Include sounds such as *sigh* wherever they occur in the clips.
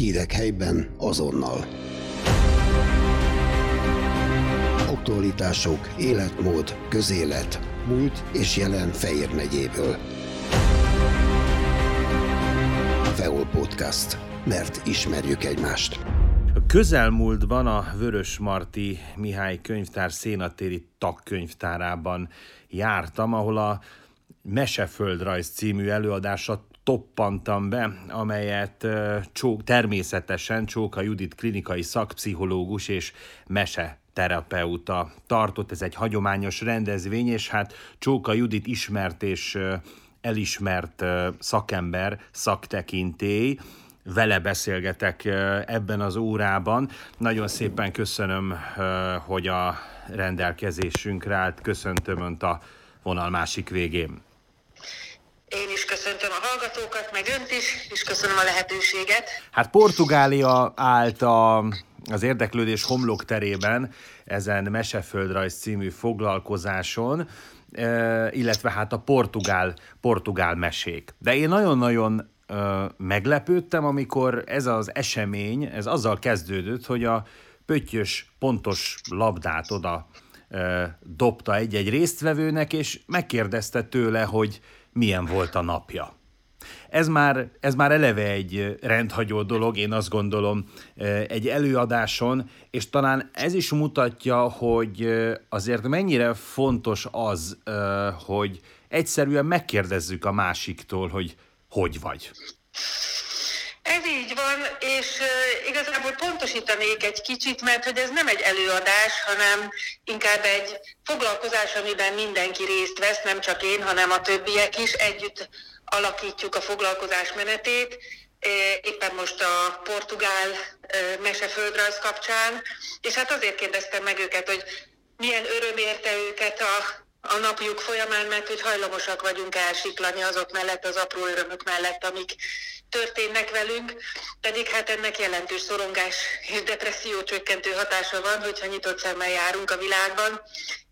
Hírek helyben azonnal. Aktualitások, életmód, közélet, múlt és jelen Fejér megyéből. Feol Podcast. Mert ismerjük egymást. A közelmúltban a Vörös Marti Mihály könyvtár szénatéri tagkönyvtárában jártam, ahol a Meseföldrajz című előadása toppantam be, amelyet csók, természetesen Csóka Judit klinikai szakpszichológus és mese terapeuta tartott. Ez egy hagyományos rendezvény, és hát Csóka Judit ismert és elismert szakember, szaktekintély, vele beszélgetek ebben az órában. Nagyon szépen köszönöm, hogy a rendelkezésünkre állt. Köszöntöm Önt a vonal másik végén. Én is köszöntöm a hallgatókat, meg önt is, és köszönöm a lehetőséget. Hát Portugália állt a, az érdeklődés homlok terében ezen Meseföldrajz című foglalkozáson, e, illetve hát a portugál, portugál mesék. De én nagyon-nagyon e, meglepődtem, amikor ez az esemény, ez azzal kezdődött, hogy a pöttyös pontos labdát oda e, dobta egy-egy résztvevőnek, és megkérdezte tőle, hogy milyen volt a napja. Ez már, ez már eleve egy rendhagyó dolog, én azt gondolom, egy előadáson, és talán ez is mutatja, hogy azért mennyire fontos az, hogy egyszerűen megkérdezzük a másiktól, hogy hogy vagy. Ez így van, és igazából pontosítanék egy kicsit, mert hogy ez nem egy előadás, hanem inkább egy foglalkozás, amiben mindenki részt vesz, nem csak én, hanem a többiek is. Együtt alakítjuk a foglalkozás menetét, éppen most a portugál meseföldrajz kapcsán, és hát azért kérdeztem meg őket, hogy milyen öröm érte őket a, a napjuk folyamán, mert hogy hajlamosak vagyunk elsiklani azok mellett, az apró örömök mellett, amik történnek velünk, pedig hát ennek jelentős szorongás és depresszió csökkentő hatása van, hogyha nyitott szemmel járunk a világban,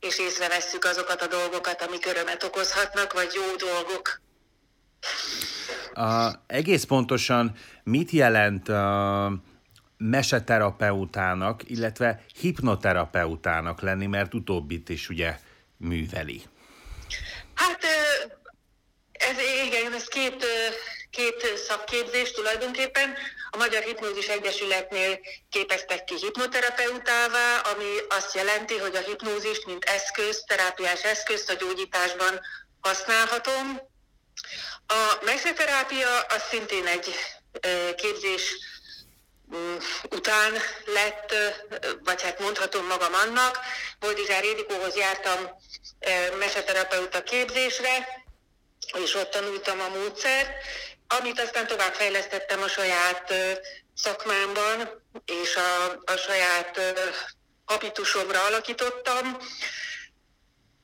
és észrevesszük azokat a dolgokat, amik örömet okozhatnak, vagy jó dolgok. A, egész pontosan mit jelent a meseterapeutának, illetve hipnoterapeutának lenni, mert utóbbit is ugye műveli? Hát ez igen, ez két két szakképzés tulajdonképpen. A Magyar Hipnózis Egyesületnél képeztek ki hipnoterapeutává, ami azt jelenti, hogy a hipnózist, mint eszköz, terápiás eszközt a gyógyításban használhatom. A meseterápia az szintén egy képzés után lett, vagy hát mondhatom magam annak, Boldizsár Édikóhoz jártam meseterapeuta képzésre, és ott tanultam a módszert, amit aztán tovább fejlesztettem a saját szakmámban, és a, a saját habitusomra alakítottam.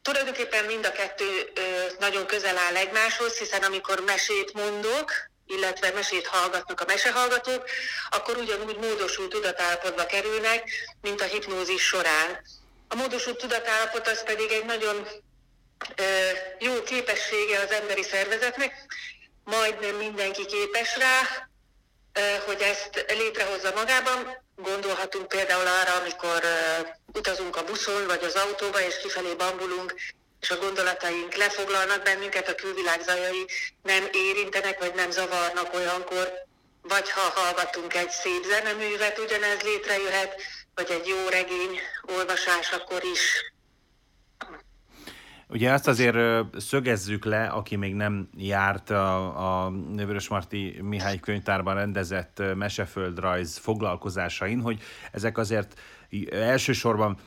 Tulajdonképpen mind a kettő nagyon közel áll egymáshoz, hiszen amikor mesét mondok, illetve mesét hallgatnak a mesehallgatók, akkor ugyanúgy módosult tudatállapotba kerülnek, mint a hipnózis során. A módosult tudatállapot az pedig egy nagyon jó képessége az emberi szervezetnek, majdnem mindenki képes rá, hogy ezt létrehozza magában. Gondolhatunk például arra, amikor utazunk a buszon vagy az autóba, és kifelé bambulunk, és a gondolataink lefoglalnak bennünket, a külvilág zajai nem érintenek, vagy nem zavarnak olyankor, vagy ha hallgatunk egy szép zeneművet, ugyanez létrejöhet, vagy egy jó regény olvasásakor is. Ugye azt azért szögezzük le, aki még nem járt a, a Marti Mihály könyvtárban rendezett meseföldrajz foglalkozásain, hogy ezek azért elsősorban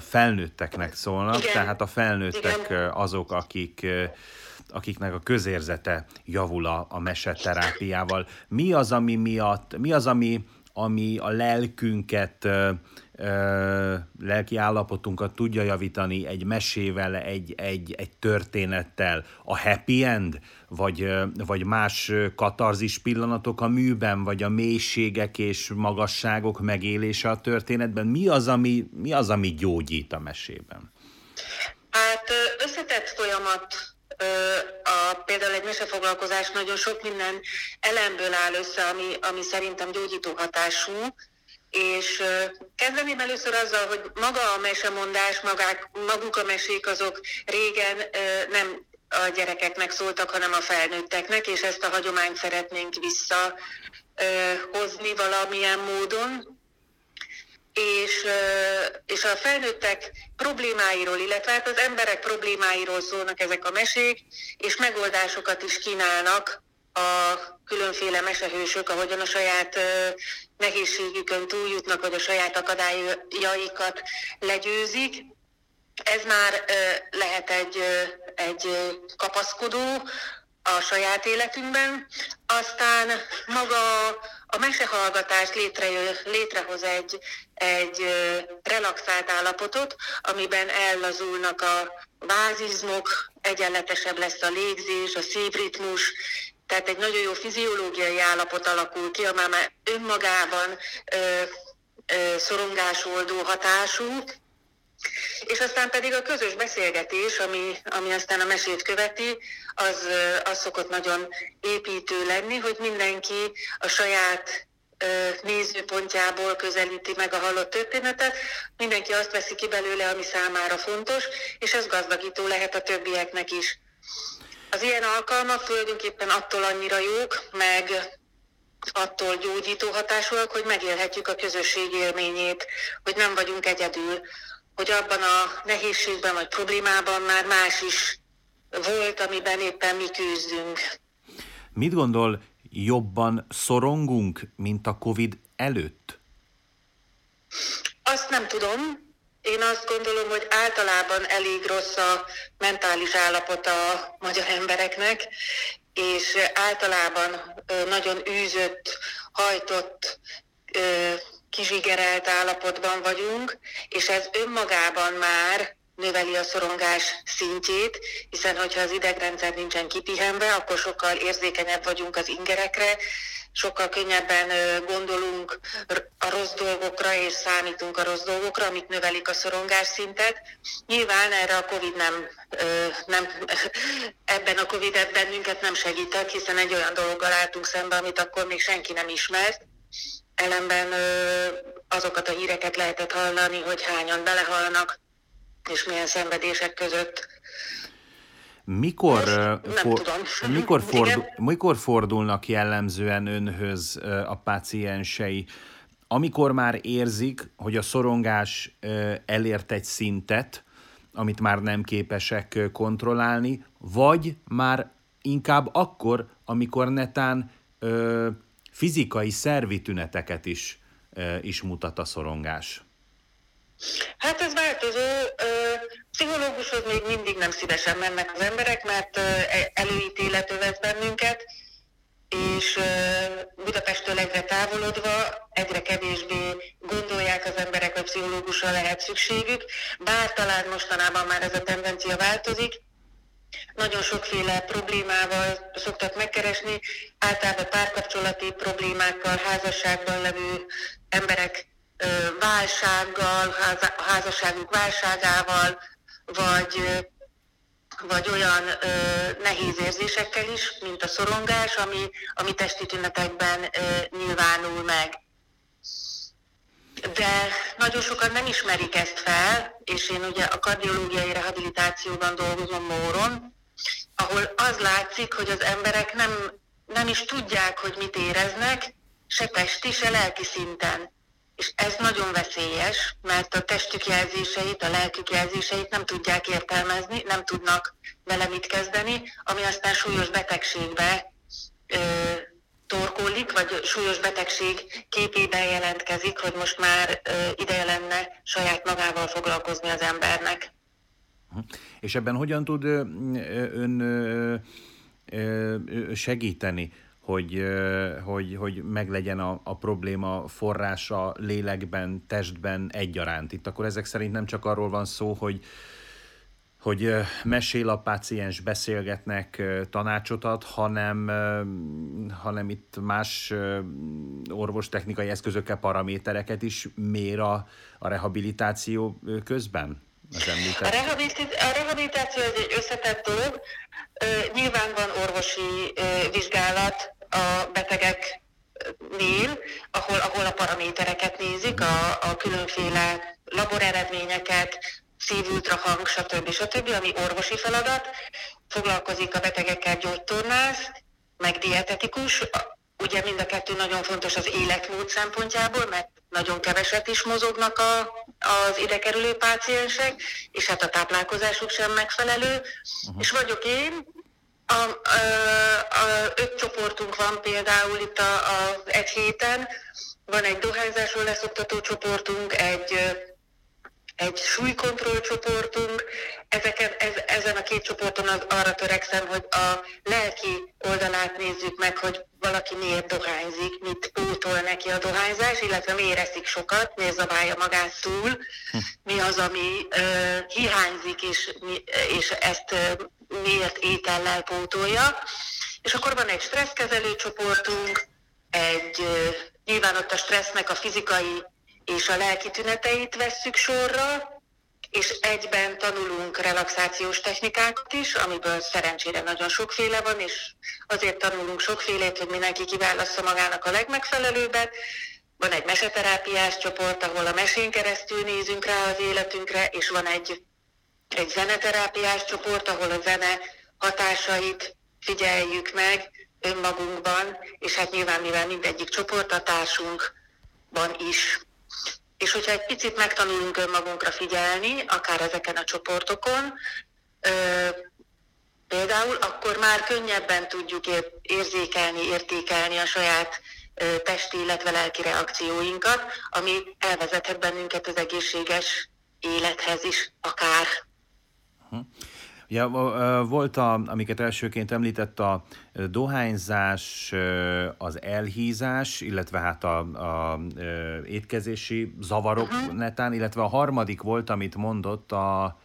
felnőtteknek szólnak, Igen. tehát a felnőttek Igen. azok, akik akiknek a közérzete javul a, a meseterápiával. Mi az, ami miatt, mi az, ami, ami a lelkünket lelki állapotunkat tudja javítani egy mesével, egy, egy, egy történettel. A happy end, vagy, vagy más katarzis pillanatok a műben, vagy a mélységek és magasságok megélése a történetben. Mi az, ami, mi az, ami gyógyít a mesében? Hát összetett folyamat a, például egy mesefoglalkozás nagyon sok minden elemből áll össze, ami, ami szerintem gyógyító hatású, és kezdeném először azzal, hogy maga a mesemondás, magák, maguk a mesék azok régen nem a gyerekeknek szóltak, hanem a felnőtteknek, és ezt a hagyományt szeretnénk visszahozni valamilyen módon. És, és a felnőttek problémáiról, illetve hát az emberek problémáiról szólnak ezek a mesék, és megoldásokat is kínálnak a különféle mesehősök, ahogyan a saját nehézségükön túljutnak, vagy a saját akadályaikat legyőzik. Ez már lehet egy, egy kapaszkodó a saját életünkben. Aztán maga a mesehallgatás létrejö, létrehoz egy, egy relaxált állapotot, amiben ellazulnak a bázizmok, egyenletesebb lesz a légzés, a szívritmus, tehát egy nagyon jó fiziológiai állapot alakul ki, amely már önmagában ö, ö, szorongásoldó hatású, és aztán pedig a közös beszélgetés, ami, ami aztán a mesét követi, az, az szokott nagyon építő lenni, hogy mindenki a saját nézőpontjából közelíti meg a hallott történetet, mindenki azt veszi ki belőle, ami számára fontos, és ez gazdagító lehet a többieknek is. Az ilyen alkalmak tulajdonképpen attól annyira jók, meg attól gyógyító hatásúak, hogy megélhetjük a közösség élményét, hogy nem vagyunk egyedül, hogy abban a nehézségben vagy problémában már más is volt, amiben éppen mi küzdünk. Mit gondol, jobban szorongunk, mint a Covid előtt? Azt nem tudom. Én azt gondolom, hogy általában elég rossz a mentális állapota a magyar embereknek, és általában nagyon űzött, hajtott, kizsigerelt állapotban vagyunk, és ez önmagában már növeli a szorongás szintjét, hiszen hogyha az idegrendszer nincsen kipihenve, akkor sokkal érzékenyebb vagyunk az ingerekre, sokkal könnyebben gondolunk a rossz dolgokra, és számítunk a rossz dolgokra, amik növelik a szorongás szintet. Nyilván erre a Covid nem, nem *laughs* ebben a Covid bennünket nem segített, hiszen egy olyan dologgal álltunk szembe, amit akkor még senki nem ismert, ellenben azokat a híreket lehetett hallani, hogy hányan belehalnak, és milyen szenvedések között. Mikor, for, mikor, *laughs* fordul, mikor fordulnak jellemzően önhöz a páciensei? Amikor már érzik, hogy a szorongás elért egy szintet, amit már nem képesek kontrollálni, vagy már inkább akkor, amikor netán fizikai szervi tüneteket is, is mutat a szorongás? Hát ez változó. Pszichológushoz még mindig nem szívesen mennek az emberek, mert e, előítélet övez bennünket, és Budapesttől egyre távolodva egyre kevésbé gondolják az emberek, hogy pszichológusra lehet szükségük, bár talán mostanában már ez a tendencia változik, nagyon sokféle problémával szoktak megkeresni, általában párkapcsolati problémákkal, házasságban levő emberek válsággal, a házasságuk válságával, vagy, vagy olyan ö, nehéz érzésekkel is, mint a szorongás, ami, ami testi tünetekben ö, nyilvánul meg. De nagyon sokan nem ismerik ezt fel, és én ugye a kardiológiai rehabilitációban dolgozom Móron, ahol az látszik, hogy az emberek nem, nem is tudják, hogy mit éreznek, se testi, se lelki szinten. És ez nagyon veszélyes, mert a testük jelzéseit, a lelkük jelzéseit nem tudják értelmezni, nem tudnak vele mit kezdeni, ami aztán súlyos betegségbe ö, torkollik, vagy súlyos betegség képében jelentkezik, hogy most már ö, ideje lenne saját magával foglalkozni az embernek. És ebben hogyan tud ön segíteni, hogy, hogy, hogy meglegyen a, a probléma forrása lélekben, testben egyaránt? Itt akkor ezek szerint nem csak arról van szó, hogy, hogy mesél a páciens, beszélgetnek, tanácsot ad, hanem, hanem itt más orvostechnikai eszközökkel, paramétereket is mér a, a rehabilitáció közben? az említett? A, rehabilitáció, a rehabilitáció egy összetett dolog. Nyilván van orvosi vizsgálat a betegeknél, ahol, ahol a paramétereket nézik, a, a különféle laboreredményeket, szívultrahang, stb. stb., ami orvosi feladat. Foglalkozik a betegekkel gyógytornász, meg dietetikus. Ugye mind a kettő nagyon fontos az életmód szempontjából, mert nagyon keveset is mozognak a, az ide kerülő páciensek, és hát a táplálkozásuk sem megfelelő. Uh-huh. És vagyok én, a, a, a, öt csoportunk van például itt a, a, egy héten, van egy dohányzásról leszoktató csoportunk, egy egy súlykontroll csoportunk. Ezeken, ez, ezen a két csoporton az, arra törekszem, hogy a lelki oldalát nézzük meg, hogy valaki miért dohányzik, mit pótol neki a dohányzás, illetve miért eszik sokat, miért zabálja magát túl, mi az, ami uh, hiányzik, és, és ezt uh, miért étellel pótolja. És akkor van egy stresszkezelő csoportunk, egy, nyilván ott a stressznek a fizikai és a lelki tüneteit vesszük sorra, és egyben tanulunk relaxációs technikákat is, amiből szerencsére nagyon sokféle van, és azért tanulunk sokfélét, hogy mindenki kiválassza magának a legmegfelelőbbet. Van egy meseterápiás csoport, ahol a mesén keresztül nézünk rá az életünkre, és van egy, egy zeneterápiás csoport, ahol a zene hatásait figyeljük meg önmagunkban, és hát nyilván mivel mindegyik csoport a társunkban is és hogyha egy picit megtanulunk önmagunkra figyelni, akár ezeken a csoportokon, például, akkor már könnyebben tudjuk érzékelni, értékelni a saját testi, illetve lelki reakcióinkat, ami elvezethet bennünket az egészséges élethez is akár. Hm. Ugye volt, a, amiket elsőként említett, a dohányzás, az elhízás, illetve hát a, a étkezési zavarok uh-huh. netán, illetve a harmadik volt, amit mondott, a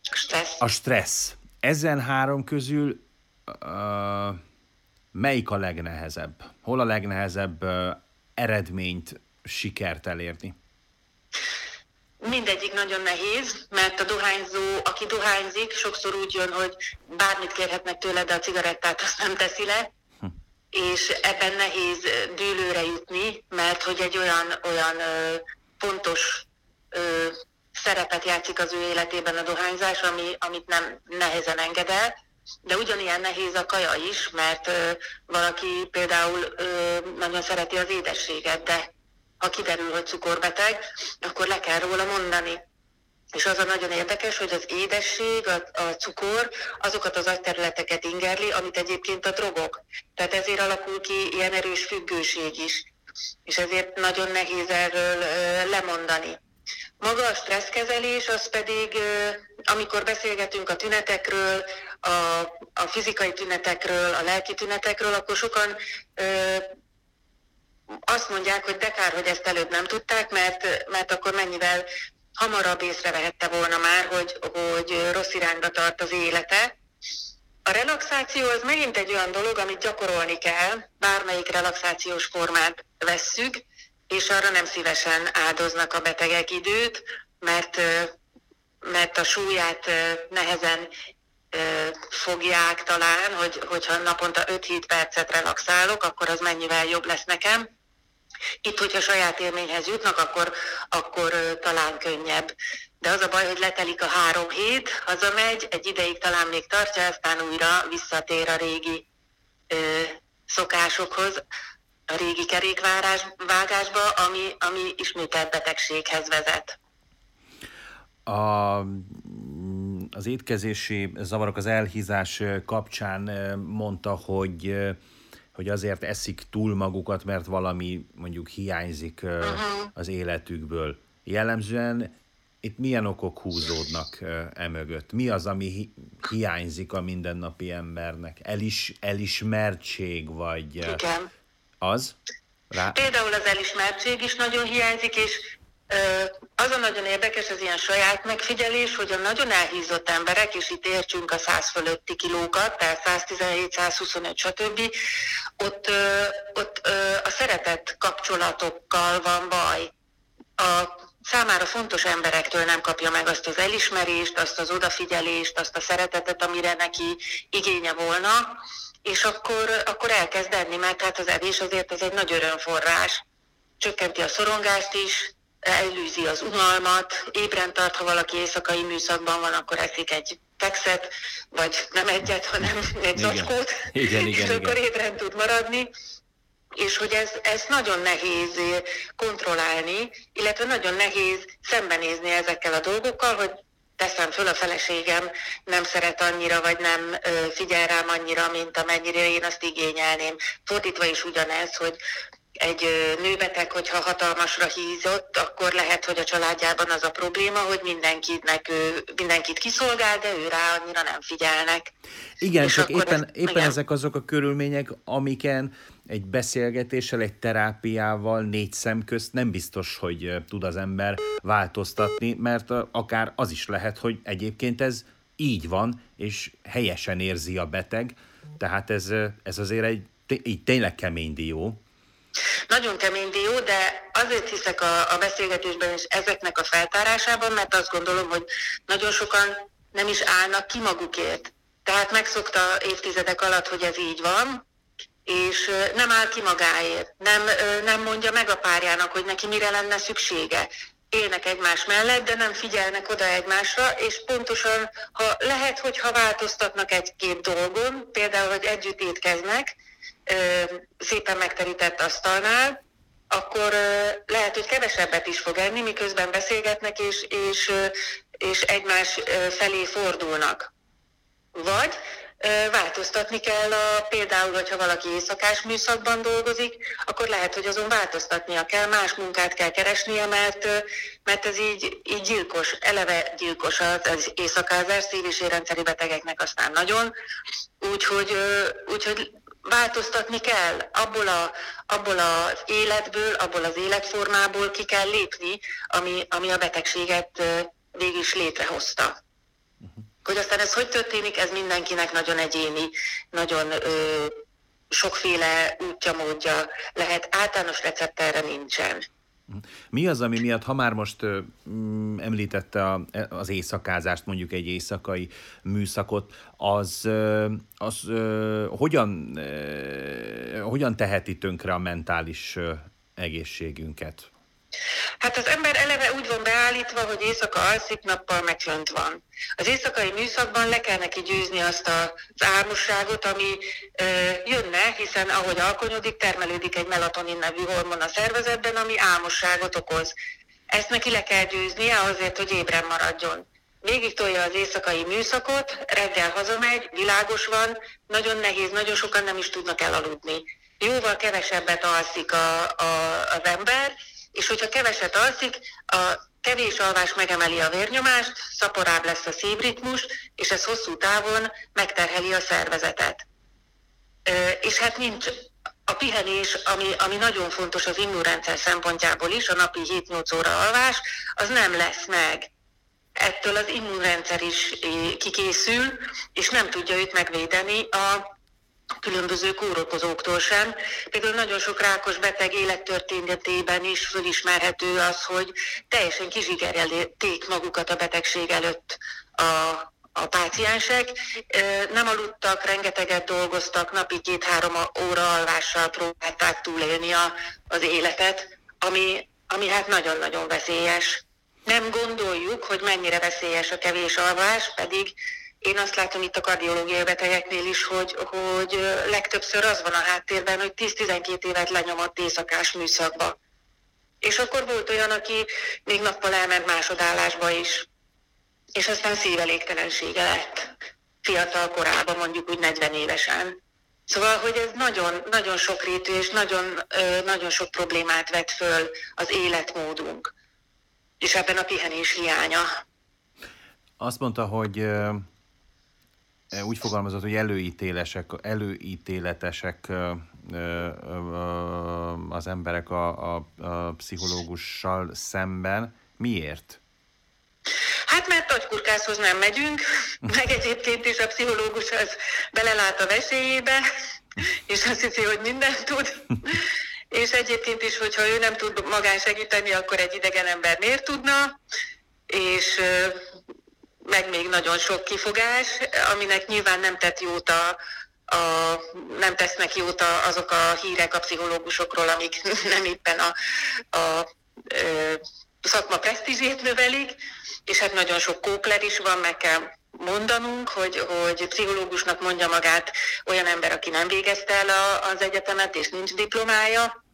stressz. A stressz. Ezen három közül uh, melyik a legnehezebb? Hol a legnehezebb uh, eredményt, sikert elérni? Mindegyik nagyon nehéz, mert a dohányzó, aki dohányzik, sokszor úgy jön, hogy bármit kérhetnek tőle, de a cigarettát azt nem teszi le, hm. és ebben nehéz dőlőre jutni, mert hogy egy olyan, olyan ö, fontos ö, szerepet játszik az ő életében a dohányzás, ami, amit nem nehezen enged el, de ugyanilyen nehéz a kaja is, mert ö, valaki például ö, nagyon szereti az édességet, de ha kiderül, hogy cukorbeteg, akkor le kell róla mondani. És az a nagyon érdekes, hogy az édesség, a, a cukor azokat az agyterületeket ingerli, amit egyébként a drogok. Tehát ezért alakul ki ilyen erős függőség is. És ezért nagyon nehéz erről ö, lemondani. Maga a stresszkezelés az pedig, ö, amikor beszélgetünk a tünetekről, a, a fizikai tünetekről, a lelki tünetekről, akkor sokan ö, azt mondják, hogy de kár, hogy ezt előbb nem tudták, mert, mert akkor mennyivel hamarabb észrevehette volna már, hogy, hogy rossz irányba tart az élete. A relaxáció az megint egy olyan dolog, amit gyakorolni kell, bármelyik relaxációs formát vesszük, és arra nem szívesen áldoznak a betegek időt, mert, mert a súlyát nehezen fogják talán, hogy, hogyha naponta 5-7 percet relaxálok, akkor az mennyivel jobb lesz nekem. Itt, hogyha saját élményhez jutnak, akkor, akkor talán könnyebb. De az a baj, hogy letelik a három hét, hazamegy, egy ideig talán még tartja, aztán újra visszatér a régi ö, szokásokhoz, a régi kerékvágásba, ami, ami ismételt betegséghez vezet. A, az étkezési zavarok, az elhízás kapcsán mondta, hogy hogy azért eszik túl magukat, mert valami mondjuk hiányzik uh-huh. az életükből. Jellemzően itt milyen okok húzódnak emögött? Mi az, ami hi- hiányzik a mindennapi embernek? Elis, elismertség, vagy Igen. az? Rá... Például az elismertség is nagyon hiányzik, és az a nagyon érdekes, az ilyen saját megfigyelés, hogy a nagyon elhízott emberek, és itt értsünk a 100 fölötti kilókat, tehát 117, 125, stb., ott, ott a szeretett kapcsolatokkal van baj. A számára fontos emberektől nem kapja meg azt az elismerést, azt az odafigyelést, azt a szeretetet, amire neki igénye volna, és akkor, akkor elkezd enni, mert hát az evés azért ez egy nagy örömforrás. Csökkenti a szorongást is, elűzi az unalmat, ébren tart, ha valaki éjszakai műszakban van, akkor eszik egy fekszet, vagy nem egyet, hanem egy zacskót, igen, igen, és igen. akkor ébren tud maradni és hogy ez, ez nagyon nehéz kontrollálni, illetve nagyon nehéz szembenézni ezekkel a dolgokkal, hogy teszem föl a feleségem nem szeret annyira, vagy nem figyel rám annyira, mint amennyire én azt igényelném. Fordítva is ugyanez, hogy egy nőbeteg, hogyha hatalmasra hízott, akkor lehet, hogy a családjában az a probléma, hogy mindenkinek ő, mindenkit kiszolgál, de ő rá annyira nem figyelnek. Igen, És csak éppen, ez, éppen igen. ezek azok a körülmények, amiken egy beszélgetéssel, egy terápiával négy szem közt nem biztos, hogy tud az ember változtatni, mert akár az is lehet, hogy egyébként ez így van, és helyesen érzi a beteg, tehát ez, ez azért egy így tényleg kemény dió. Nagyon kemény dió, de azért hiszek a, a beszélgetésben és ezeknek a feltárásában, mert azt gondolom, hogy nagyon sokan nem is állnak ki magukért. Tehát megszokta évtizedek alatt, hogy ez így van, és nem áll ki magáért, nem, nem mondja meg a párjának, hogy neki mire lenne szüksége. Élnek egymás mellett, de nem figyelnek oda egymásra, és pontosan, ha lehet, hogy ha változtatnak egy-két dolgon, például, hogy együtt étkeznek, szépen megterített asztalnál, akkor lehet, hogy kevesebbet is fog enni, miközben beszélgetnek és, és, és egymás felé fordulnak. Vagy változtatni kell a, például, hogyha valaki éjszakás műszakban dolgozik, akkor lehet, hogy azon változtatnia kell, más munkát kell keresnie, mert, mert ez így, így gyilkos, eleve gyilkos az éjszakázás, szív- és érrendszeri betegeknek aztán nagyon, úgyhogy, úgyhogy változtatni kell, abból, a, abból az életből, abból az életformából ki kell lépni, ami, ami a betegséget végig is létrehozta. Hogy aztán ez hogy történik, ez mindenkinek nagyon egyéni, nagyon ö, sokféle útja, módja lehet. Általános recept erre nincsen. Mi az, ami miatt, ha már most mm, említette a, az éjszakázást, mondjuk egy éjszakai műszakot, az, az hogyan, hogyan teheti tönkre a mentális egészségünket? Hát az ember eleve úgy van beállítva, hogy éjszaka alszik, nappal megfönt van. Az éjszakai műszakban le kell neki győzni azt az álmosságot, ami ö, jönne, hiszen ahogy alkonyodik, termelődik egy melatonin nevű hormon a szervezetben, ami álmosságot okoz. Ezt neki le kell győznie azért, hogy ébren maradjon. Végig tolja az éjszakai műszakot, reggel hazamegy, világos van, nagyon nehéz, nagyon sokan nem is tudnak elaludni. Jóval kevesebbet alszik a, a, az ember, és hogyha keveset alszik, a kevés alvás megemeli a vérnyomást, szaporább lesz a szívritmus, és ez hosszú távon megterheli a szervezetet. És hát nincs a pihenés, ami, ami nagyon fontos az immunrendszer szempontjából is, a napi 7-8 óra alvás, az nem lesz meg. Ettől az immunrendszer is kikészül, és nem tudja őt megvédeni a különböző kórokozóktól sem. Például nagyon sok rákos beteg élettörténetében is fölismerhető az, hogy teljesen kizsigerelték magukat a betegség előtt a, a páciensek. Nem aludtak, rengeteget dolgoztak, napi két-három óra alvással próbálták túlélni a, az életet, ami, ami hát nagyon-nagyon veszélyes. Nem gondoljuk, hogy mennyire veszélyes a kevés alvás, pedig én azt látom itt a kardiológiai betegeknél is, hogy, hogy legtöbbször az van a háttérben, hogy 10-12 évet lenyomott éjszakás műszakba. És akkor volt olyan, aki még nappal elment másodállásba is, és aztán szívelégtelensége lett fiatal korában, mondjuk úgy 40 évesen. Szóval, hogy ez nagyon, nagyon sokrétű és nagyon, nagyon sok problémát vet föl az életmódunk, és ebben a pihenés hiánya. Azt mondta, hogy úgy fogalmazott, hogy előítélesek, előítéletesek az emberek a, a, a pszichológussal szemben. Miért? Hát mert agykurkászhoz nem megyünk, *laughs* meg egyébként is a pszichológus az belelát a vesélyébe, és azt hiszi, hogy mindent tud. *laughs* és egyébként is, hogyha ő nem tud magán segíteni, akkor egy idegen ember miért tudna, és meg még nagyon sok kifogás, aminek nyilván nem tett jót a, a, nem tesznek jót a, azok a hírek a pszichológusokról, amik *laughs* nem éppen a, a, a szakma presztízsét növelik, és hát nagyon sok kókler is van, meg kell mondanunk, hogy, hogy pszichológusnak mondja magát olyan ember, aki nem végezte el a, az egyetemet, és nincs diplomája.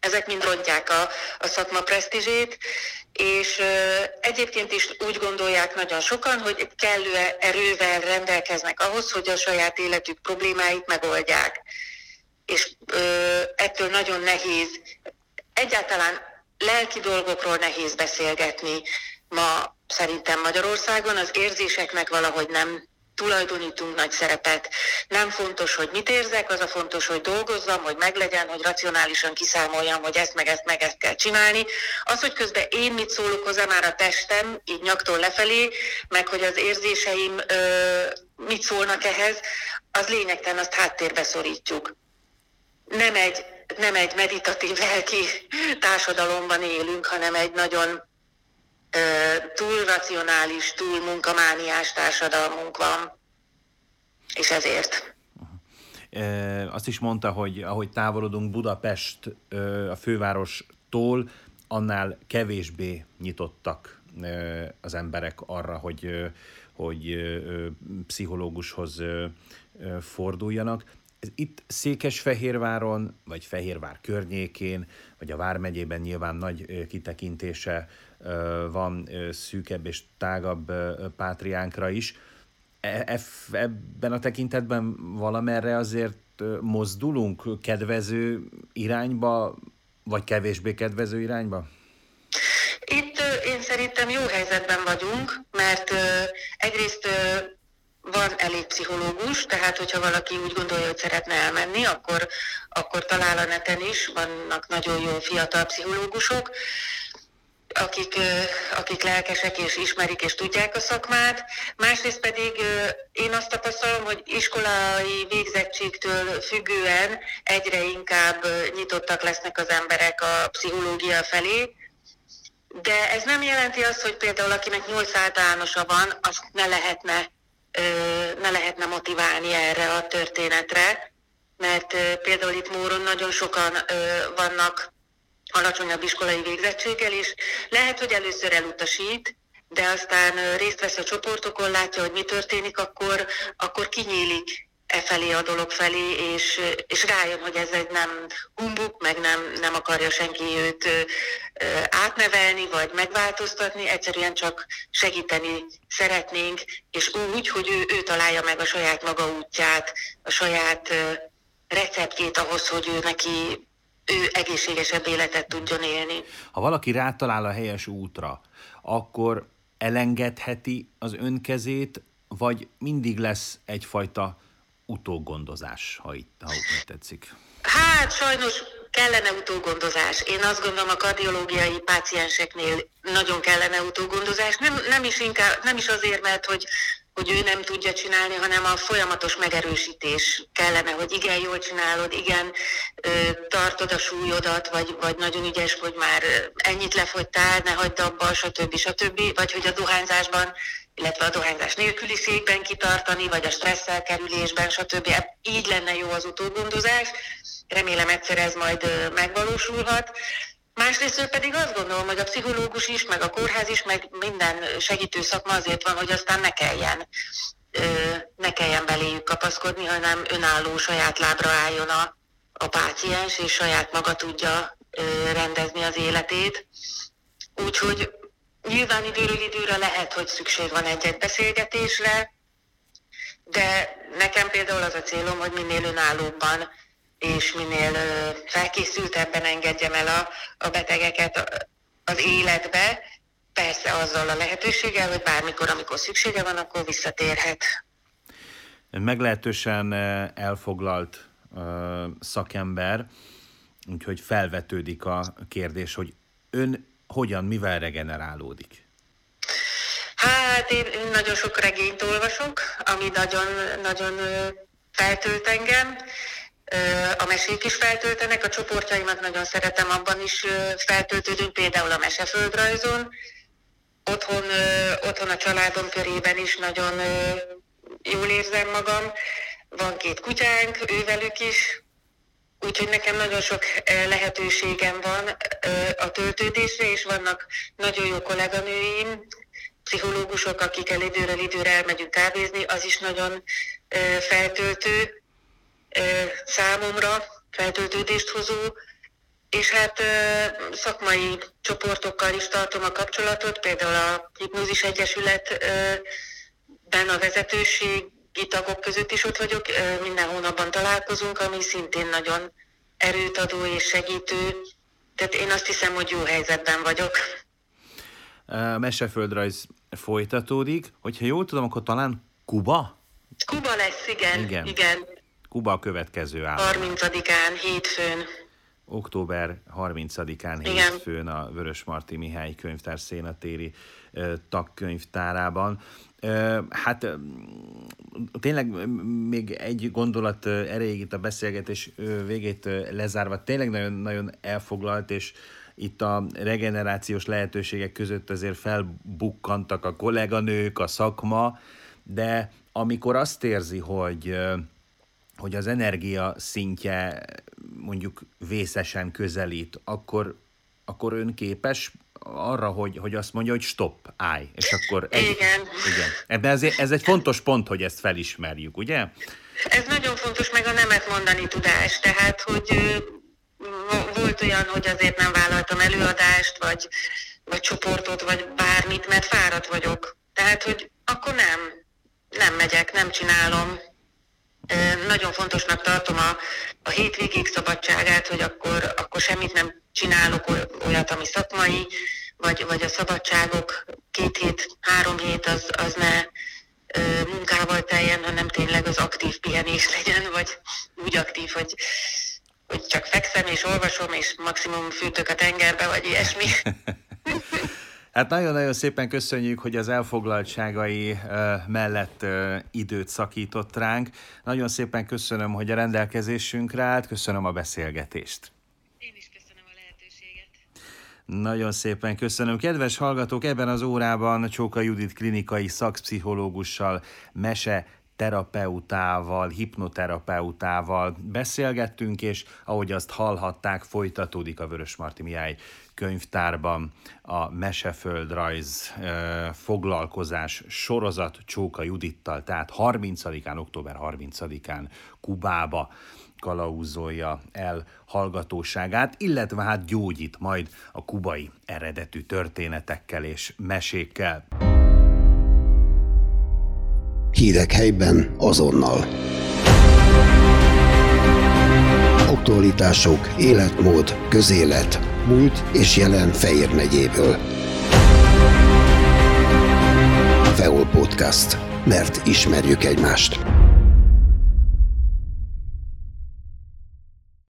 Ezek mind rontják a, a szakma presztízsét, és egyébként is úgy gondolják nagyon sokan, hogy kellő erővel rendelkeznek ahhoz, hogy a saját életük problémáit megoldják. És ettől nagyon nehéz, egyáltalán lelki dolgokról nehéz beszélgetni ma szerintem Magyarországon, az érzéseknek valahogy nem tulajdonítunk nagy szerepet. Nem fontos, hogy mit érzek, az a fontos, hogy dolgozzam, hogy meglegyen, hogy racionálisan kiszámoljam, hogy ezt meg ezt meg ezt kell csinálni. Az, hogy közben én mit szólok hozzá már a testem, így nyaktól lefelé, meg hogy az érzéseim ö, mit szólnak ehhez, az lényegtelen, azt háttérbe szorítjuk. Nem egy, nem egy meditatív lelki társadalomban élünk, hanem egy nagyon túl racionális, túl munkamániás társadalmunk van, és ezért. Azt is mondta, hogy ahogy távolodunk Budapest a fővárostól, annál kevésbé nyitottak az emberek arra, hogy, hogy pszichológushoz forduljanak. Itt Székesfehérváron, vagy Fehérvár környékén, vagy a Vármegyében nyilván nagy kitekintése van szűkebb és tágabb pátriánkra is. E, ebben a tekintetben valamerre azért mozdulunk kedvező irányba, vagy kevésbé kedvező irányba? Itt én szerintem jó helyzetben vagyunk, mert egyrészt van elég pszichológus, tehát hogyha valaki úgy gondolja, hogy szeretne elmenni, akkor, akkor talál a neten is, vannak nagyon jó fiatal pszichológusok, akik, akik lelkesek és ismerik és tudják a szakmát. Másrészt pedig én azt tapasztalom, hogy iskolai végzettségtől függően egyre inkább nyitottak lesznek az emberek a pszichológia felé, de ez nem jelenti azt, hogy például akinek 8 általánosa van, azt ne lehetne, ne lehetne motiválni erre a történetre, mert például itt Móron nagyon sokan vannak alacsonyabb iskolai végzettséggel, és lehet, hogy először elutasít, de aztán részt vesz a csoportokon, látja, hogy mi történik, akkor, akkor kinyílik e felé a dolog felé, és, és rájön, hogy ez egy nem humbuk, meg nem, nem akarja senki őt átnevelni, vagy megváltoztatni, egyszerűen csak segíteni szeretnénk, és úgy, hogy ő, ő találja meg a saját maga útját, a saját receptjét ahhoz, hogy ő neki ő egészségesebb életet tudjon élni. Ha valaki rátalál a helyes útra, akkor elengedheti az önkezét, vagy mindig lesz egyfajta utógondozás, ha itt, ha úgy tetszik? Hát sajnos kellene utógondozás. Én azt gondolom a kardiológiai pácienseknél nagyon kellene utógondozás. Nem, nem, is, inkább, nem is azért, mert hogy hogy ő nem tudja csinálni, hanem a folyamatos megerősítés kellene, hogy igen, jól csinálod, igen, tartod a súlyodat, vagy, vagy nagyon ügyes, hogy már ennyit lefogytál, ne hagyd abba, stb. stb. Vagy hogy a dohányzásban, illetve a dohányzás nélküliségben kitartani, vagy a stresszelkerülésben, stb. Így lenne jó az utógondozás. Remélem egyszer ez majd megvalósulhat. Másrészt pedig azt gondolom, hogy a pszichológus is, meg a kórház is, meg minden segítő szakma azért van, hogy aztán ne kelljen, ne kelljen beléjük kapaszkodni, hanem önálló saját lábra álljon a, a páciens, és saját maga tudja rendezni az életét. Úgyhogy nyilván időről időre lehet, hogy szükség van egy-egy beszélgetésre, de nekem például az a célom, hogy minél önállóbban és minél felkészültebben engedjem el a, a betegeket az életbe, persze azzal a lehetőséggel, hogy bármikor, amikor szüksége van, akkor visszatérhet. Meglehetősen elfoglalt szakember, úgyhogy felvetődik a kérdés, hogy ön hogyan, mivel regenerálódik? Hát én nagyon sok regényt olvasok, ami nagyon, nagyon feltölt engem mesék is feltöltenek, a csoportjaimat nagyon szeretem, abban is feltöltődünk, például a meseföldrajzon. Otthon, otthon a családom körében is nagyon jól érzem magam. Van két kutyánk, ővelük is, Úgyhogy nekem nagyon sok lehetőségem van a töltődésre, és vannak nagyon jó kolléganőim, pszichológusok, akikkel időről időre elmegyünk kávézni, az is nagyon feltöltő számomra, feltöltődést hozó, és hát szakmai csoportokkal is tartom a kapcsolatot, például a Hipnózis Egyesületben a vezetőségi tagok között is ott vagyok, minden hónapban találkozunk, ami szintén nagyon erőt adó és segítő, tehát én azt hiszem, hogy jó helyzetben vagyok. A meseföldrajz folytatódik. Hogyha jól tudom, akkor talán Kuba? Kuba lesz, igen. Igen. igen. Kuba a következő állam. 30-án, hétfőn. Október 30-án hétfőn a Vörös Marti Mihály könyvtár szénatéri tagkönyvtárában. Hát tényleg még egy gondolat erejéig itt a beszélgetés végét lezárva, tényleg nagyon, nagyon elfoglalt, és itt a regenerációs lehetőségek között azért felbukkantak a kolléganők, a szakma, de amikor azt érzi, hogy, hogy az energia szintje mondjuk vészesen közelít, akkor, akkor ön képes arra, hogy, hogy azt mondja, hogy stop, állj, és akkor... Egy, igen. igen. Ebben ez, ez egy fontos pont, hogy ezt felismerjük, ugye? Ez nagyon fontos, meg a nemet mondani tudás, tehát, hogy volt olyan, hogy azért nem vállaltam előadást, vagy, vagy csoportot, vagy bármit, mert fáradt vagyok. Tehát, hogy akkor nem, nem megyek, nem csinálom. Nagyon fontosnak tartom a, a hétvégék szabadságát, hogy akkor, akkor semmit nem csinálok olyat, ami szakmai, vagy, vagy a szabadságok két hét, három hét az, az ne munkával teljen, hanem tényleg az aktív pihenés *laughs* legyen, vagy úgy aktív, hogy hogy csak fekszem és olvasom, és maximum fűtök a tengerbe, vagy ilyesmi. *laughs* Hát nagyon-nagyon szépen köszönjük, hogy az elfoglaltságai mellett időt szakított ránk. Nagyon szépen köszönöm, hogy a rendelkezésünkre állt, köszönöm a beszélgetést. Én is köszönöm a lehetőséget. Nagyon szépen köszönöm. Kedves hallgatók, ebben az órában Csóka Judit klinikai szakpszichológussal, mese terapeutával, hipnoterapeutával beszélgettünk, és ahogy azt hallhatták, folytatódik a Vörös Marti Mihály könyvtárban a Meseföldrajz foglalkozás sorozat Csóka Judittal, tehát 30-án, október 30-án Kubába kalauzolja el hallgatóságát, illetve hát gyógyít majd a kubai eredetű történetekkel és mesékkel. Hírek helyben azonnal. Aktualitások, életmód, közélet, múlt és jelen Fejér megyéből. Feol Podcast. Mert ismerjük egymást.